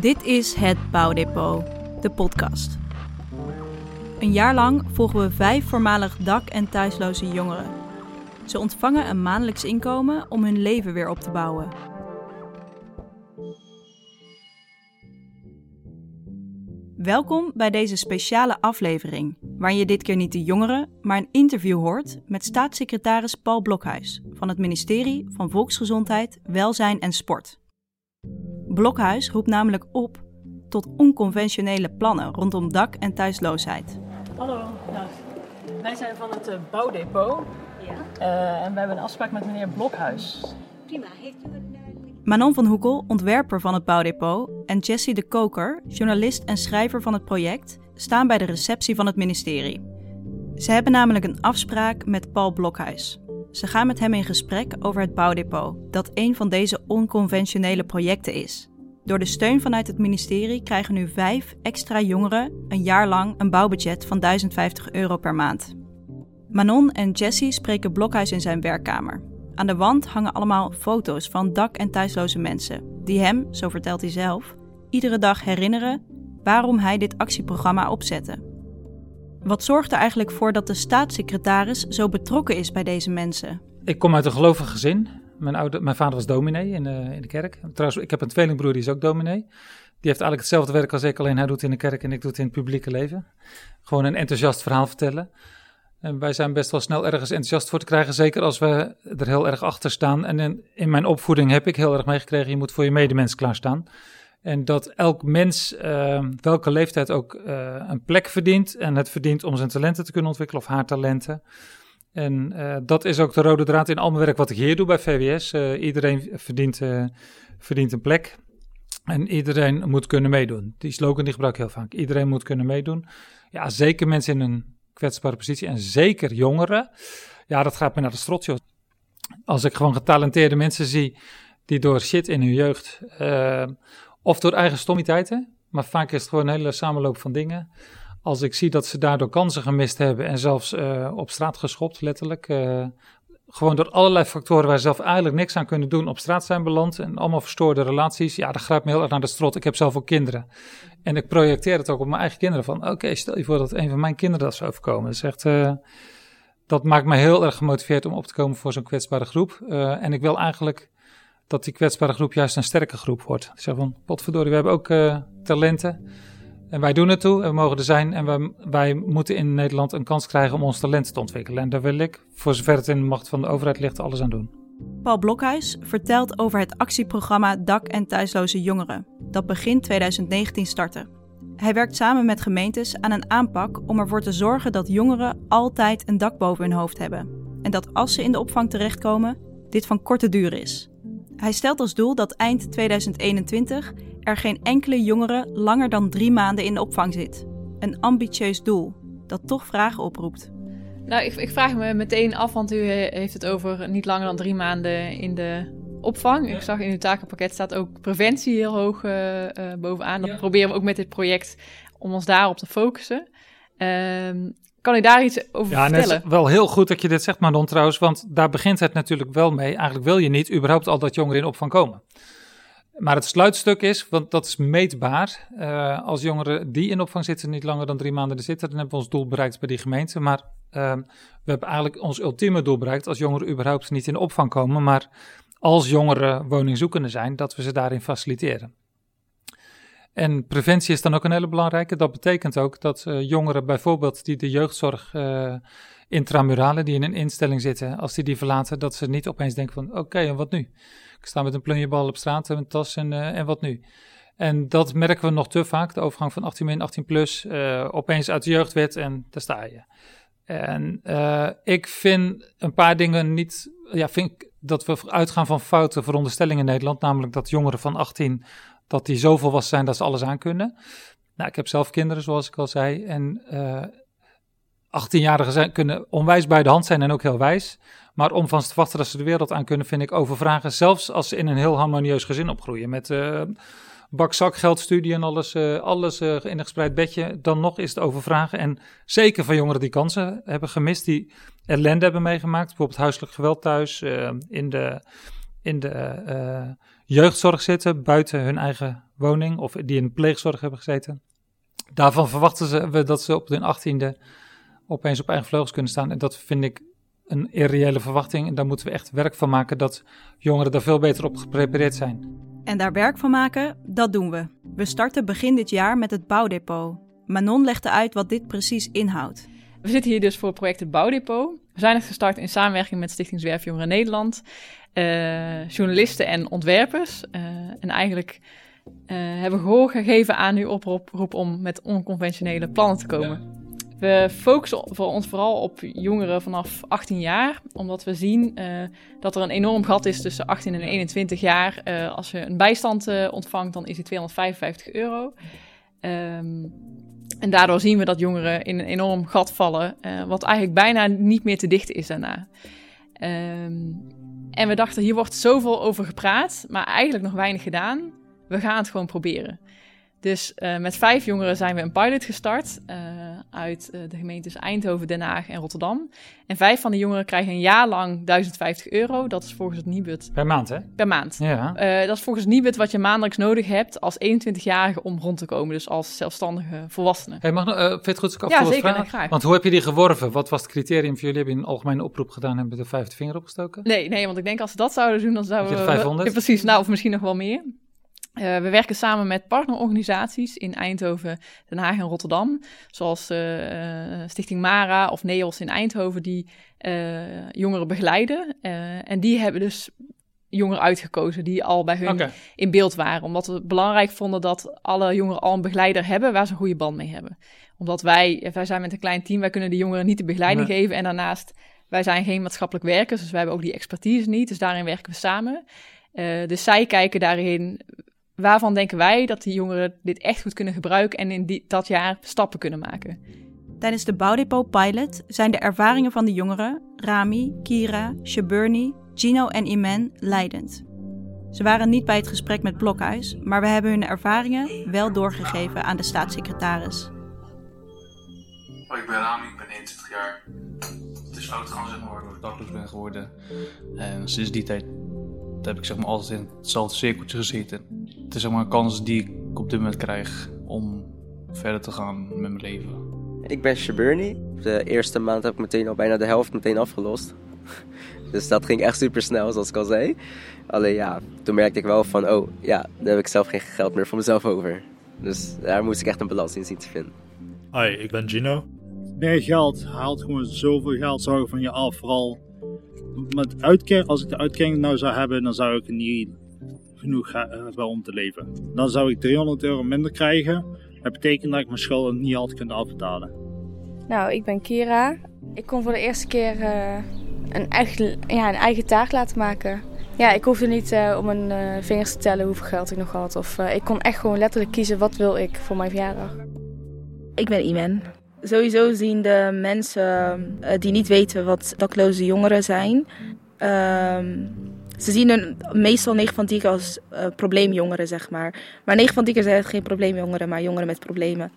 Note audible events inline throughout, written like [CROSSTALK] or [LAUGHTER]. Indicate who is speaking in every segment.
Speaker 1: Dit is het Bouwdepot, de podcast. Een jaar lang volgen we vijf voormalig dak- en thuisloze jongeren. Ze ontvangen een maandelijks inkomen om hun leven weer op te bouwen. Welkom bij deze speciale aflevering, waarin je dit keer niet de jongeren, maar een interview hoort met staatssecretaris Paul Blokhuis van het ministerie van Volksgezondheid, Welzijn en Sport. Blokhuis roept namelijk op tot onconventionele plannen rondom dak- en thuisloosheid.
Speaker 2: Hallo, nou, wij zijn van het uh, Bouwdepot
Speaker 3: Ja,
Speaker 2: uh, en we hebben een afspraak met meneer Blokhuis.
Speaker 3: prima. Heeft u een... eh,
Speaker 1: Manon van Hoekel, ontwerper van het Bouwdepot, en Jessie de Koker, journalist en schrijver van het project, staan bij de receptie van het ministerie. Ze hebben namelijk een afspraak met Paul Blokhuis. Ze gaan met hem in gesprek over het Bouwdepot, dat een van deze onconventionele projecten is. Door de steun vanuit het ministerie krijgen nu vijf extra jongeren een jaar lang een bouwbudget van 1050 euro per maand. Manon en Jessie spreken Blokhuis in zijn werkkamer. Aan de wand hangen allemaal foto's van dak- en thuisloze mensen, die hem, zo vertelt hij zelf, iedere dag herinneren waarom hij dit actieprogramma opzette. Wat zorgt er eigenlijk voor dat de staatssecretaris zo betrokken is bij deze mensen?
Speaker 4: Ik kom uit een gelovig gezin. Mijn, mijn vader was dominee in de, in de kerk. Trouwens, ik heb een tweelingbroer die is ook dominee. Die heeft eigenlijk hetzelfde werk als ik, alleen hij doet in de kerk en ik doe het in het publieke leven. Gewoon een enthousiast verhaal vertellen. En wij zijn best wel snel ergens enthousiast voor te krijgen, zeker als we er heel erg achter staan. En in, in mijn opvoeding heb ik heel erg meegekregen, je moet voor je medemens klaarstaan. En dat elk mens, uh, welke leeftijd ook, uh, een plek verdient. En het verdient om zijn talenten te kunnen ontwikkelen of haar talenten. En uh, dat is ook de rode draad in al mijn werk wat ik hier doe bij VWS. Uh, iedereen verdient, verdient een plek. En iedereen moet kunnen meedoen. Die slogan die gebruik ik heel vaak. Iedereen moet kunnen meedoen. Ja, zeker mensen in een kwetsbare positie en zeker jongeren. Ja, dat gaat me naar de strot, joh. Als ik gewoon getalenteerde mensen zie die door shit in hun jeugd of door eigen stommiteiten, maar vaak is het gewoon een hele samenloop van dingen. Als ik zie dat ze daardoor kansen gemist hebben en zelfs uh, op straat geschopt, letterlijk. Uh, gewoon door allerlei factoren waar ze zelf eigenlijk niks aan kunnen doen, op straat zijn beland. En allemaal verstoorde relaties. Ja, dat grijpt me heel erg naar de strot. Ik heb zelf ook kinderen. En ik projecteer het ook op mijn eigen kinderen. Van oké, stel je voor dat een van mijn kinderen dat zou overkomen. Dat. Uh, dat maakt mij heel erg gemotiveerd om op te komen voor zo'n kwetsbare groep. en ik wil eigenlijk dat die kwetsbare groep juist een sterke groep wordt. Ik zeg van, potverdorie, we hebben ook uh, talenten. En wij doen het toe, en we mogen er zijn. En wij, wij, moeten in Nederland een kans krijgen om ons talent te ontwikkelen. En daar wil ik, voor zover het in de macht van de overheid ligt, alles aan doen.
Speaker 1: Paul Blokhuis vertelt over het actieprogramma Dak- en Thuisloze Jongeren, dat begin 2019 startte. Hij werkt samen met gemeentes aan een aanpak om ervoor te zorgen dat jongeren altijd een dak boven hun hoofd hebben. En dat als ze in de opvang terechtkomen, dit van korte duur is. Hij stelt als doel dat eind 2021 er geen enkele jongere langer dan drie maanden in de opvang zit. Een ambitieus doel dat toch vragen oproept.
Speaker 5: Nou, ik, ik, vraag me meteen af, want u heeft het over niet langer dan drie maanden in de opvang. Ja. Ik zag in uw takenpakket staat ook preventie heel hoog uh, uh, bovenaan. Dat ja. proberen we ook met dit project om ons daarop te focussen. Uh, kan u daar iets over
Speaker 4: ja,
Speaker 5: vertellen?
Speaker 4: Is wel heel goed dat je dit zegt, Manon, trouwens. Want daar begint het natuurlijk wel mee. Eigenlijk wil je niet überhaupt al dat jongeren in opvang komen. Maar het sluitstuk is, want dat is meetbaar. Uh, als jongeren die in opvang zitten niet langer dan drie maanden er zitten, dan hebben we ons doel bereikt bij die gemeente. Maar uh, we hebben eigenlijk ons ultieme doel bereikt als jongeren überhaupt niet in opvang komen. Maar als jongeren woningzoekende zijn, dat we ze daarin faciliteren. En preventie is dan ook een hele belangrijke. Dat betekent ook dat uh, jongeren bijvoorbeeld die de jeugdzorg uh, intramurale, die in een instelling zitten, als die die verlaten, dat ze niet opeens denken van oké, en wat nu? Ik sta met een plunjebal op straat en een tas en, uh, en wat nu? En dat merken we nog te vaak, de overgang van 18 min, 18 plus, opeens uit de jeugdwet en daar sta je. En ik vind een paar dingen niet, ja, vind dat we uitgaan van foute veronderstellingen in Nederland, namelijk dat jongeren van 18 dat die zo volwassen zijn dat ze alles aan kunnen. Nou, ik heb zelf kinderen, zoals ik al zei. En uh, 18-jarigen zijn, kunnen onwijs bij de hand zijn en ook heel wijs. Maar om van te wachten dat ze de wereld aan kunnen, vind ik overvragen. Zelfs als ze in een heel harmonieus gezin opgroeien. Met uh, bak, zak, geldstudie en alles, uh, alles in een gespreid bedje. Dan nog is het overvragen. En zeker van jongeren die kansen hebben gemist, die ellende hebben meegemaakt. Bijvoorbeeld huiselijk geweld thuis, in de in de eh, jeugdzorg zitten, buiten hun eigen woning, of die in pleegzorg hebben gezeten. Daarvan verwachten ze we dat ze op hun achttiende opeens op eigen vleugels kunnen staan. En dat vind ik een irreële verwachting. En daar moeten we echt werk van maken dat jongeren daar veel beter op geprepareerd zijn.
Speaker 1: En daar werk van maken, dat doen we. We starten begin dit jaar met het bouwdepot. Manon legde uit wat dit precies inhoudt.
Speaker 5: We zitten hier dus voor het project het Bouwdepot. We zijn het gestart in samenwerking met Stichting Zwerfjongeren Nederland, uh, journalisten en ontwerpers. Uh, en eigenlijk uh, hebben gehoor gegeven aan uw oproep om met onconventionele plannen te komen. We focussen voor ons vooral op jongeren vanaf 18 jaar, omdat we zien uh, dat er een enorm gat is tussen 18 en 21 jaar. Uh, als je een bijstand uh, ontvangt, dan is die 255 euro. Um, en daardoor zien we dat jongeren in een enorm gat vallen, wat eigenlijk bijna niet meer te dichten is daarna. Um, en we dachten, hier wordt zoveel over gepraat, maar eigenlijk nog weinig gedaan. We gaan het gewoon proberen. Dus uh, met vijf jongeren zijn we een pilot gestart uh, uit uh, de gemeentes Eindhoven, Den Haag en Rotterdam. En vijf van de jongeren krijgen een jaar lang 1050 euro. Dat is volgens het Nibud.
Speaker 4: Per maand, hè?
Speaker 5: Per maand.
Speaker 4: Ja.
Speaker 5: dat is volgens het Nibud wat je maandelijks nodig hebt als 21-jarige om rond te komen. Dus als zelfstandige volwassene.
Speaker 4: Hey, mag, vind je het goed ik
Speaker 5: Ja, zeker. Graag.
Speaker 4: Want hoe heb je die geworven? Wat was het criterium voor jullie? Hebben je een algemene oproep gedaan en hebben de vijfde vinger opgestoken?
Speaker 5: Nee, nee, want ik denk als ze dat zouden doen, dan zouden
Speaker 4: we... 500?
Speaker 5: Ja, precies, nou, of misschien nog wel meer. Uh, we werken samen met partnerorganisaties in Eindhoven, Den Haag en Rotterdam. Zoals uh, Stichting Mara of NEOS in Eindhoven, die uh, jongeren begeleiden. en die hebben dus jongeren uitgekozen die al bij hun
Speaker 4: okay.
Speaker 5: in beeld waren. Omdat we belangrijk vonden dat alle jongeren al een begeleider hebben waar ze een goede band mee hebben. Omdat wij, wij zijn met een klein team, wij kunnen de jongeren niet de begeleiding
Speaker 4: Nee.
Speaker 5: geven. En daarnaast, wij zijn geen maatschappelijk werkers, dus wij hebben ook die expertise niet. Dus daarin werken we samen. Uh, dus zij kijken daarin waarvan denken wij dat die jongeren dit echt goed kunnen gebruiken en in die, dat jaar stappen kunnen maken.
Speaker 1: Tijdens de Bouwdepot Pilot zijn de ervaringen van de jongeren, Rami, Kira, Shaburni, Gino en Imen, leidend. Ze waren niet bij het gesprek met Blokhuis, maar we hebben hun ervaringen wel doorgegeven aan de staatssecretaris.
Speaker 6: Oh, ik ben Rami, ik ben 21 jaar. Het is fout gaan zeg maar, waardoor ik dakloos ben geworden. En sinds die tijd heb ik zeg maar, altijd in hetzelfde cirkeltje gezeten. Het is zeg maar, een kans die ik op dit moment krijg om verder te gaan met mijn leven.
Speaker 7: Ik ben Shaburni. De eerste maand heb ik meteen al bijna de helft meteen afgelost. [LAUGHS] Dus dat ging echt super snel, zoals ik al zei. Alleen ja, toen merkte ik wel van, oh ja, dan heb ik zelf geen geld meer voor mezelf over. Dus daar moest ik echt een balans in zien te vinden.
Speaker 8: Hoi, ik ben Gino.
Speaker 9: Meer geld haalt gewoon zoveel geld zorgen van je af. Vooral met uitkering, als ik de uitkering nou zou hebben, dan zou ik niet genoeg hebben om te leven. Dan zou ik 300 euro minder krijgen. Dat betekent dat ik mijn schulden niet had kunnen afbetalen.
Speaker 10: Nou, ik ben Kira. Ik kon voor de eerste keer uh, een, echt, ja, een eigen taak laten maken. Ja, ik hoefde niet uh, om mijn uh, vingers te tellen hoeveel geld ik nog had. Of ik kon echt gewoon letterlijk kiezen wat wil ik voor mijn verjaardag.
Speaker 11: Ik ben Imen. Sowieso zien de mensen uh, die niet weten wat dakloze jongeren zijn. Uh, ze zien hun meestal 9 van 10 als uh, probleemjongeren, zeg maar. Maar 9 van 10 keer zijn geen probleemjongeren, maar jongeren met problemen.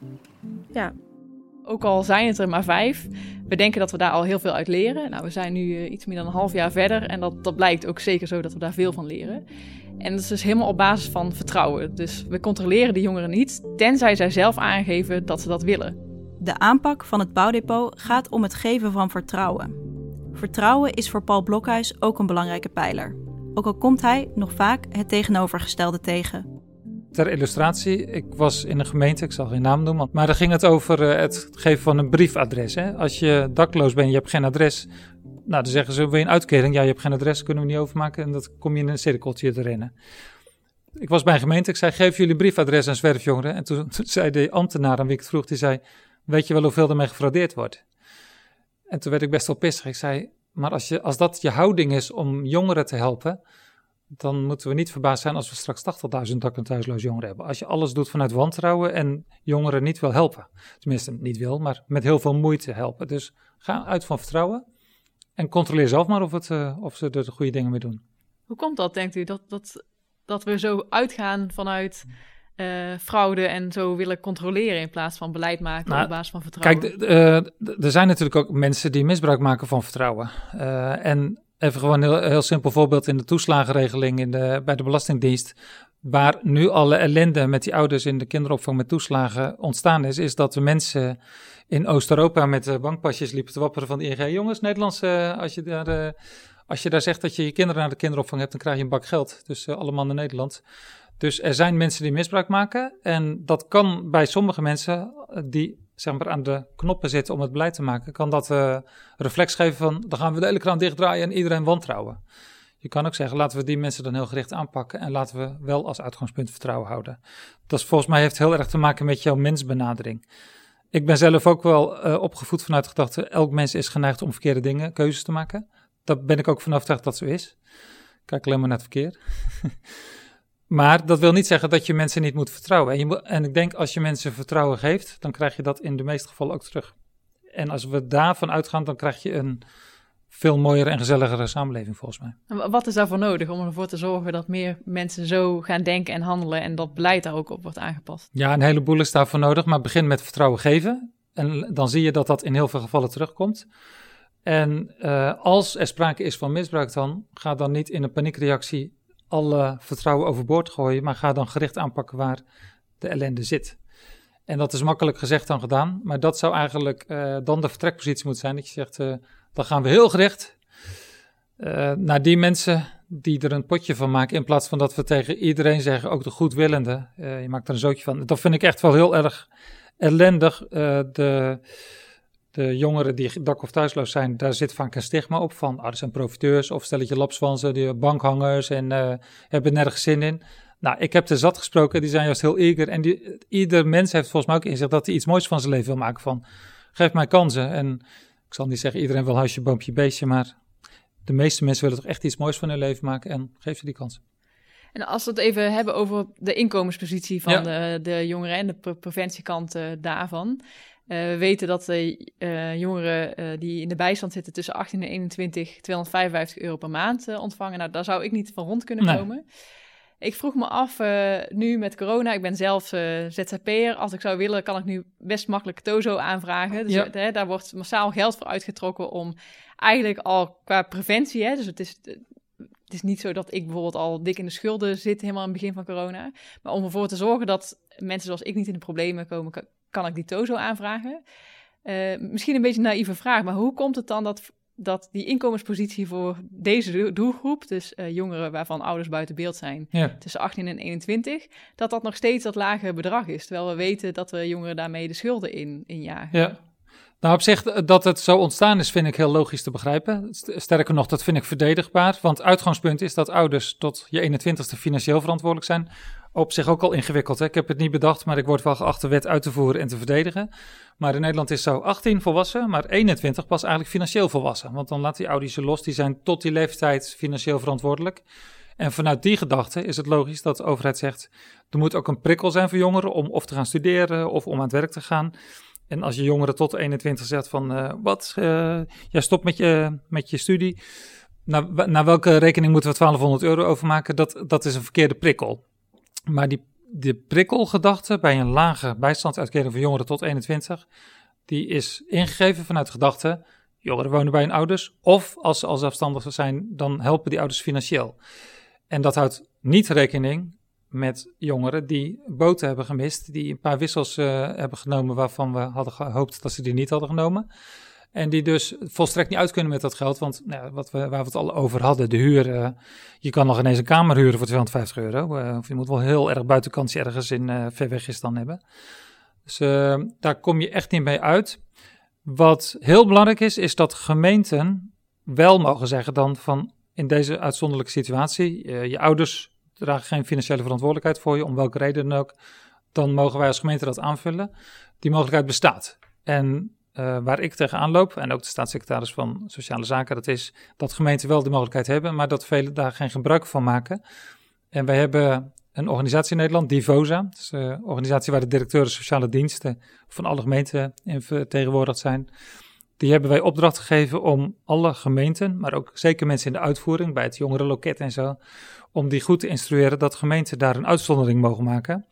Speaker 11: Ja.
Speaker 5: Ook al zijn het er maar vijf, we denken dat we daar al heel veel uit leren. Nou, we zijn nu uh, iets meer dan een half jaar verder en dat, dat blijkt ook zeker zo dat we daar veel van leren. En dat is dus helemaal op basis van vertrouwen. Dus we controleren de jongeren niet, tenzij zij zelf aangeven dat ze dat willen.
Speaker 1: De aanpak van het bouwdepot gaat om het geven van vertrouwen. Vertrouwen is voor Paul Blokhuis ook een belangrijke pijler. Ook al komt hij nog vaak het tegenovergestelde tegen.
Speaker 4: Ter illustratie, ik was in een gemeente, ik zal geen naam noemen, maar daar ging het over uh, het geven van een briefadres. Hè? Als je dakloos bent, je hebt geen adres, nou dan zeggen ze, wil je een uitkering? Ja, je hebt geen adres, kunnen we niet overmaken en dat kom je in een cirkeltje te rennen. Ik was bij een gemeente, ik zei, geef jullie briefadres aan zwerfjongeren. En [LAUGHS] toen, zei de ambtenaar aan wie ik vroeg, die zei, weet je wel hoeveel ermee gefraudeerd wordt? En toen werd ik best wel pissig. Ik zei, maar als, je, als dat je houding is om jongeren te helpen, dan moeten we niet verbaasd zijn als we straks 80.000 dak- thuisloos jongeren hebben. Als je alles doet vanuit wantrouwen en jongeren niet wil helpen. Tenminste, niet wil, maar met heel veel moeite helpen. Dus ga uit van vertrouwen en controleer zelf maar of, het, uh, of ze er de goede dingen mee doen.
Speaker 5: Hoe komt dat, denkt u, dat, dat, dat we zo uitgaan vanuit uh, fraude en zo willen controleren in plaats van beleid maken nou, op basis van vertrouwen.
Speaker 4: Kijk, uh, er zijn natuurlijk ook mensen die misbruik maken van vertrouwen. Uh, en even gewoon een heel, heel simpel voorbeeld in de toeslagenregeling in de, bij de Belastingdienst. Waar nu alle ellende met die ouders in de kinderopvang met toeslagen ontstaan is, is dat de mensen in Oost-Europa met bankpasjes liepen te wapperen van de ING. Jongens, Nederlands, eh, als, je daar, eh, als je daar zegt dat je je kinderen naar de kinderopvang hebt, dan krijg je een bak geld. Dus uh, allemaal in Nederland. Dus er zijn mensen die misbruik maken. En dat kan bij sommige mensen die zeg maar, aan de knoppen zitten om het beleid te maken, kan dat uh, reflex geven van dan gaan we de hele kraan dichtdraaien en iedereen wantrouwen. Je kan ook zeggen, laten we die mensen dan heel gericht aanpakken en laten we wel als uitgangspunt vertrouwen houden. Dat is, volgens mij heeft heel erg te maken met jouw mensbenadering. Ik ben zelf ook wel uh, opgevoed vanuit de gedachte, elk mens is geneigd om verkeerde dingen, keuzes te maken. Daar ben ik ook van overtuigd dat zo is. Kijk alleen maar naar het verkeer. [LAUGHS] Maar dat wil niet zeggen dat je mensen niet moet vertrouwen. En, je moet, en ik denk als je mensen vertrouwen geeft, dan krijg je dat in de meeste gevallen ook terug. En als we daarvan uitgaan, dan krijg je een veel mooiere en gezelligere samenleving volgens mij.
Speaker 5: En wat is daarvoor nodig om ervoor te zorgen dat meer mensen zo gaan denken en handelen en dat beleid daar ook op wordt aangepast?
Speaker 4: Ja, een heleboel is daarvoor nodig, maar begin met vertrouwen geven. En dan zie je dat dat in heel veel gevallen terugkomt. En uh, als er sprake is van misbruik dan, ga dan niet in een paniekreactie alle vertrouwen overboord gooien, maar ga dan gericht aanpakken waar de ellende zit. En dat is makkelijk gezegd dan gedaan, maar dat zou eigenlijk uh, dan de vertrekpositie moeten zijn. Dat je zegt, uh, dan gaan we heel gericht uh, naar die mensen die er een potje van maken, in plaats van dat we tegen iedereen zeggen, ook de goedwillende, je maakt er een zootje van. Dat vind ik echt wel heel erg ellendig. de de jongeren die dak- of thuisloos zijn, daar zit vaak een stigma op van, ah, dat zijn profiteurs of stelletje lapswansen, die bankhangers en uh, hebben nergens zin in. Nou, ik heb er zat gesproken, die zijn juist heel eager en die, ieder mens heeft volgens mij ook in zich dat hij iets moois van zijn leven wil maken van, geef mij kansen. En ik zal niet zeggen iedereen wil huisje, boompje, beestje, maar de meeste mensen willen toch echt iets moois van hun leven maken en geef ze die kansen.
Speaker 5: En als we het even hebben over de inkomenspositie van ja. de, de, jongeren en de pre preventiekant uh, daarvan. Uh, we weten dat de uh, jongeren uh, die in de bijstand zitten tussen 18 en 21 255 euro per maand ontvangen. Nou, daar zou ik niet van rond kunnen komen. Ik vroeg me af, nu met corona, ik ben zelf ZZP'er. Als ik zou willen, kan ik nu best makkelijk Tozo aanvragen. Dus ja. daar wordt massaal geld voor uitgetrokken om eigenlijk al qua preventie, hè, dus het is, het is niet zo dat ik bijvoorbeeld al dik in de schulden zit helemaal aan het begin van corona. Maar om ervoor te zorgen dat mensen zoals ik niet in de problemen komen, kan ik die TOZO aanvragen? Uh, misschien een beetje een naïeve vraag, maar hoe komt het dan dat, dat die inkomenspositie voor deze doelgroep, dus uh, jongeren waarvan ouders buiten beeld zijn, ja. tussen 18 en 21, dat dat nog steeds dat lage bedrag is? Terwijl we weten dat we jongeren daarmee de schulden in, injagen.
Speaker 4: Ja. Nou, op zich dat het zo ontstaan is, vind ik heel logisch te begrijpen. Sterker nog, dat vind ik verdedigbaar. Want uitgangspunt is dat ouders tot je 21ste financieel verantwoordelijk zijn op zich ook al ingewikkeld. Hè? Ik heb het niet bedacht, maar ik word wel geacht de wet uit te voeren en te verdedigen. Maar in Nederland is zo 18 volwassen, maar 21 pas eigenlijk financieel volwassen. Want dan laat die ouders ze los, die zijn tot die leeftijd financieel verantwoordelijk. En vanuit die gedachte is het logisch dat de overheid zegt: er moet ook een prikkel zijn voor jongeren om of te gaan studeren of om aan het werk te gaan. En als je jongeren tot 21 zegt van uh, wat, uh, jij stopt met je, met je studie. Naar, naar welke rekening moeten we 1200 euro overmaken? Dat, dat is een verkeerde prikkel. Maar die, de prikkelgedachte bij een lage bijstandsuitkering voor jongeren tot 21, die is ingegeven vanuit de gedachte, jongeren wonen bij hun ouders, of als ze al zelfstandig zijn, dan helpen die ouders financieel. En dat houdt niet rekening met jongeren die boten hebben gemist, die een paar wissels uh, hebben genomen waarvan we hadden gehoopt dat ze die niet hadden genomen. En die dus volstrekt niet uit kunnen met dat geld. Want nou, wat we, waar we het al over hadden, de huur. Uh, je kan nog ineens een kamer huren voor 250 euro. Uh, of je moet wel heel erg buitenkantje ergens in uh, ver weg is dan hebben. Dus daar kom je echt niet mee uit. Wat heel belangrijk is, is dat gemeenten wel mogen zeggen dan van in deze uitzonderlijke situatie. je ouders dragen geen financiële verantwoordelijkheid voor je, om welke reden dan ook. Dan mogen wij als gemeente dat aanvullen. Die mogelijkheid bestaat. En uh, waar ik tegenaan loop, en ook de staatssecretaris van Sociale Zaken, dat is dat gemeenten wel de mogelijkheid hebben, maar dat velen daar geen gebruik van maken. En wij hebben een organisatie in Nederland, Divosa, dat is een organisatie waar de directeuren sociale diensten van alle gemeenten in vertegenwoordigd zijn. Die hebben wij opdracht gegeven om alle gemeenten, maar ook zeker mensen in de uitvoering, bij het jongerenloket en zo, om die goed te instrueren dat gemeenten daar een uitzondering mogen maken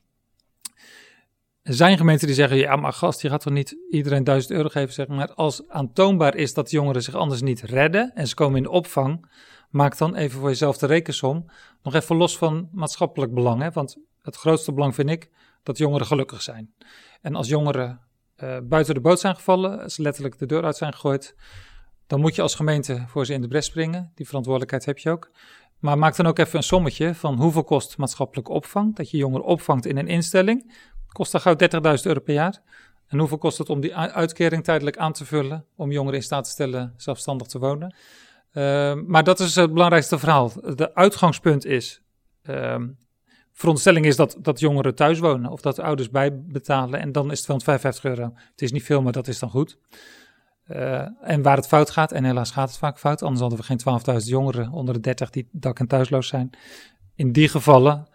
Speaker 4: er zijn gemeenten die zeggen, ja maar gast, je gaat toch niet iedereen 1000 euro geven, zeg maar. Als aantoonbaar is dat jongeren zich anders niet redden en ze komen in de opvang, maak dan even voor jezelf de rekensom. Nog even los van maatschappelijk belang, hè? want het grootste belang vind ik dat jongeren gelukkig zijn. En als jongeren uh, buiten de boot zijn gevallen, als letterlijk de deur uit zijn gegooid, dan moet je als gemeente voor ze in de bres springen. Die verantwoordelijkheid heb je ook. Maar maak dan ook even een sommetje van hoeveel kost maatschappelijke opvang. Dat je jongeren opvangt in een instelling. Kost dan gauw 30.000 euro per jaar. En hoeveel kost het om die uitkering tijdelijk aan te vullen? Om jongeren in staat te stellen zelfstandig te wonen. Uh, maar dat is het belangrijkste verhaal. De uitgangspunt is. Uh, veronderstelling is dat, dat jongeren thuis wonen. Of dat de ouders bijbetalen. En dan is het 255 euro. Het is niet veel, maar dat is dan goed. Uh, en waar het fout gaat, en helaas gaat het vaak fout, anders hadden we geen 12.000 jongeren onder de 30 die dak- en thuisloos zijn. In die gevallen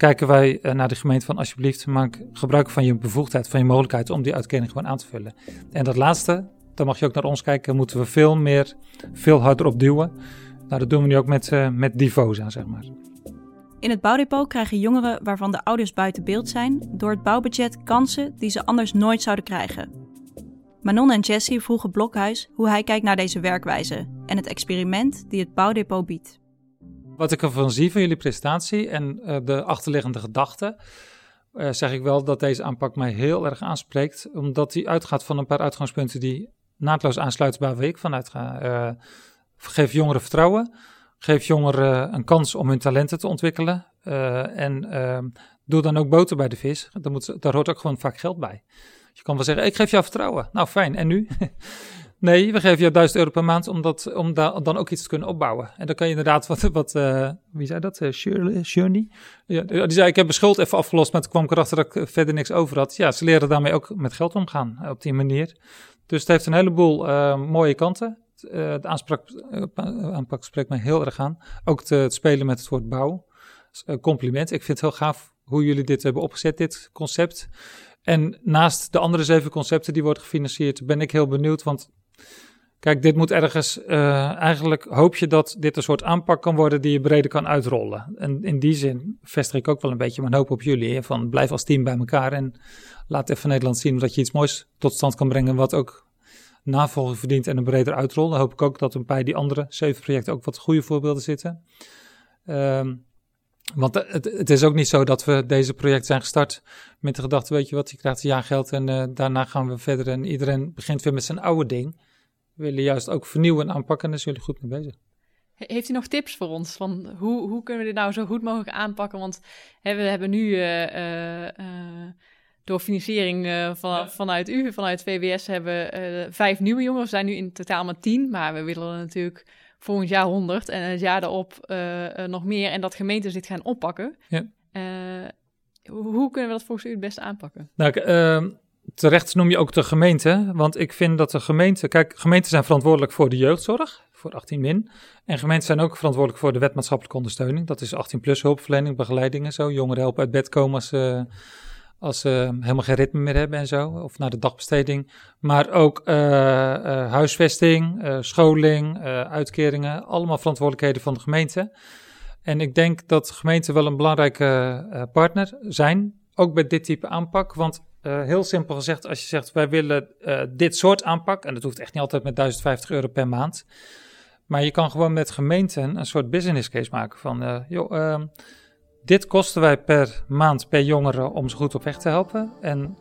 Speaker 4: kijken wij uh, naar de gemeente van alsjeblieft, maak gebruik van je bevoegdheid, van je mogelijkheid om die uitkering gewoon aan te vullen. En dat laatste, dan mag je ook naar ons kijken, moeten we veel meer, veel harder op duwen. Nou, dat doen we nu ook met, uh, met Divosa, zeg maar.
Speaker 1: In het bouwdepot krijgen jongeren waarvan de ouders buiten beeld zijn, door het bouwbudget kansen die ze anders nooit zouden krijgen. Manon en Jessie vroegen Blokhuis hoe hij kijkt naar deze werkwijze en het experiment die het bouwdepot biedt.
Speaker 4: Wat ik ervan zie van jullie presentatie en uh, de achterliggende gedachten, uh, zeg ik wel dat deze aanpak mij heel erg aanspreekt, omdat die uitgaat van een paar uitgangspunten die naadloos aansluiten bij waar ik vanuit ga. Uh, geef jongeren vertrouwen, geef jongeren een kans om hun talenten te ontwikkelen en ehm, doe dan ook boter bij de vis. Daar, moet, daar hoort ook gewoon vaak geld bij. Je kan wel zeggen, ik geef jou vertrouwen. Nou, fijn. En nu? [LAUGHS] nee, we geven jou 1000 euro per maand om, dat, om da dan ook iets te kunnen opbouwen. En dan kan je inderdaad wat, [LAUGHS] wat uh, wie zei dat? Uh, Shirley? Ja, die zei, ik heb mijn schuld even afgelost, maar toen kwam ik erachter dat ik verder niks over had. Ja, ze leren daarmee ook met geld omgaan uh, op die manier. Dus het heeft een heleboel mooie kanten. de aanspraak, aanpak spreekt mij heel erg aan. Ook het spelen met het woord bouw. compliment. Ik vind het heel gaaf hoe jullie dit hebben opgezet, dit concept. En naast de andere zeven concepten die worden gefinancierd, ben ik heel benieuwd. Want kijk, dit moet ergens. Uh, eigenlijk hoop je dat dit een soort aanpak kan worden die je breder kan uitrollen. En in die zin vestig ik ook wel een beetje mijn hoop op jullie. Van blijf als team bij elkaar en laat even Nederland zien dat je iets moois tot stand kan brengen. Wat ook navolging verdient en een breder uitrol. Dan hoop ik ook dat er bij die andere zeven projecten ook wat goede voorbeelden zitten. Um, want het, het, is ook niet zo dat we deze project zijn gestart met de gedachte, weet je wat, je krijgt een geld en uh, daarna gaan we verder en iedereen begint weer met zijn oude ding. We willen juist ook vernieuwen en aanpakken en daar zijn jullie goed mee bezig.
Speaker 5: Heeft u nog tips voor ons? Van hoe, hoe kunnen we dit nou zo goed mogelijk aanpakken? Want hè, we hebben nu uh, uh, door financiering van, ja. vanuit u, vanuit VWS, hebben vijf nieuwe jongeren. We zijn nu in totaal maar tien, maar we willen natuurlijk volgend jaar 100 en het jaar daarop nog meer. En dat gemeentes dit gaan oppakken. Ja. Uh, hoe kunnen we dat volgens u het beste aanpakken?
Speaker 4: Nou, ehm, terecht noem je ook de gemeente. Want ik vind dat de gemeente. Kijk, gemeenten zijn verantwoordelijk voor de jeugdzorg, voor 18 min. En gemeenten zijn ook verantwoordelijk voor de wetmaatschappelijke ondersteuning. Dat is 18 plus hulpverlening, begeleiding en zo. Jongeren helpen uit bed komen als ze als ze helemaal geen ritme meer hebben en zo, of naar de dagbesteding. Maar ook uh, uh, huisvesting, uh, scholing, uitkeringen, allemaal verantwoordelijkheden van de gemeente. En ik denk dat gemeenten wel een belangrijke partner zijn, ook bij dit type aanpak. Want heel simpel gezegd, als je zegt wij willen dit soort aanpak, en dat hoeft echt niet altijd met 1050 euro per maand. Maar je kan gewoon met gemeenten een soort business case maken van, joh, ehm, dit kosten wij per maand per jongere om ze goed op weg te helpen. En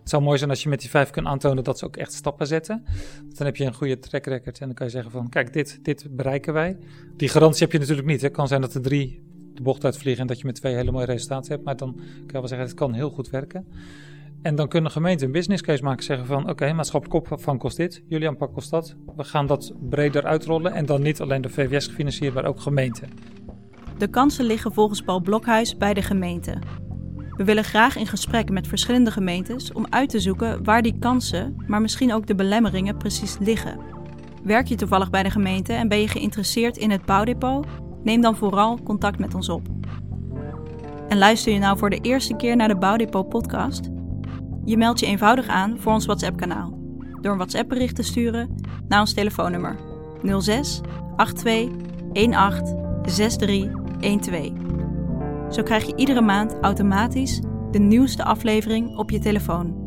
Speaker 4: het zou mooi zijn als je met die vijf kunt aantonen dat ze ook echt stappen zetten. Dan heb je een goede track record en dan kan je zeggen van kijk, dit, dit bereiken wij. Die garantie heb je natuurlijk niet. Het kan zijn dat er drie de bocht uitvliegen en dat je met twee hele mooie resultaten hebt. Maar dan kan je wel zeggen, het kan heel goed werken. En dan kunnen gemeenten een business case maken. Zeggen van oké, okay, maatschappelijk opvang kost dit. Jullie aanpak kost dat. We gaan dat breder uitrollen. En dan niet alleen de VWS gefinancierd, maar ook gemeenten.
Speaker 1: De kansen liggen volgens Paul Blokhuis bij de gemeente. We willen graag in gesprek met verschillende gemeentes om uit te zoeken waar die kansen, maar misschien ook de belemmeringen precies liggen. Werk je toevallig bij de gemeente en ben je geïnteresseerd in het bouwdepot? Neem dan vooral contact met ons op. En luister je nou voor de eerste keer naar de Bouwdepot podcast? Je meldt je eenvoudig aan voor ons WhatsApp-kanaal door een WhatsApp-bericht te sturen naar ons telefoonnummer 06 82 18 63 12. Zo krijg je iedere maand automatisch de nieuwste aflevering op je telefoon.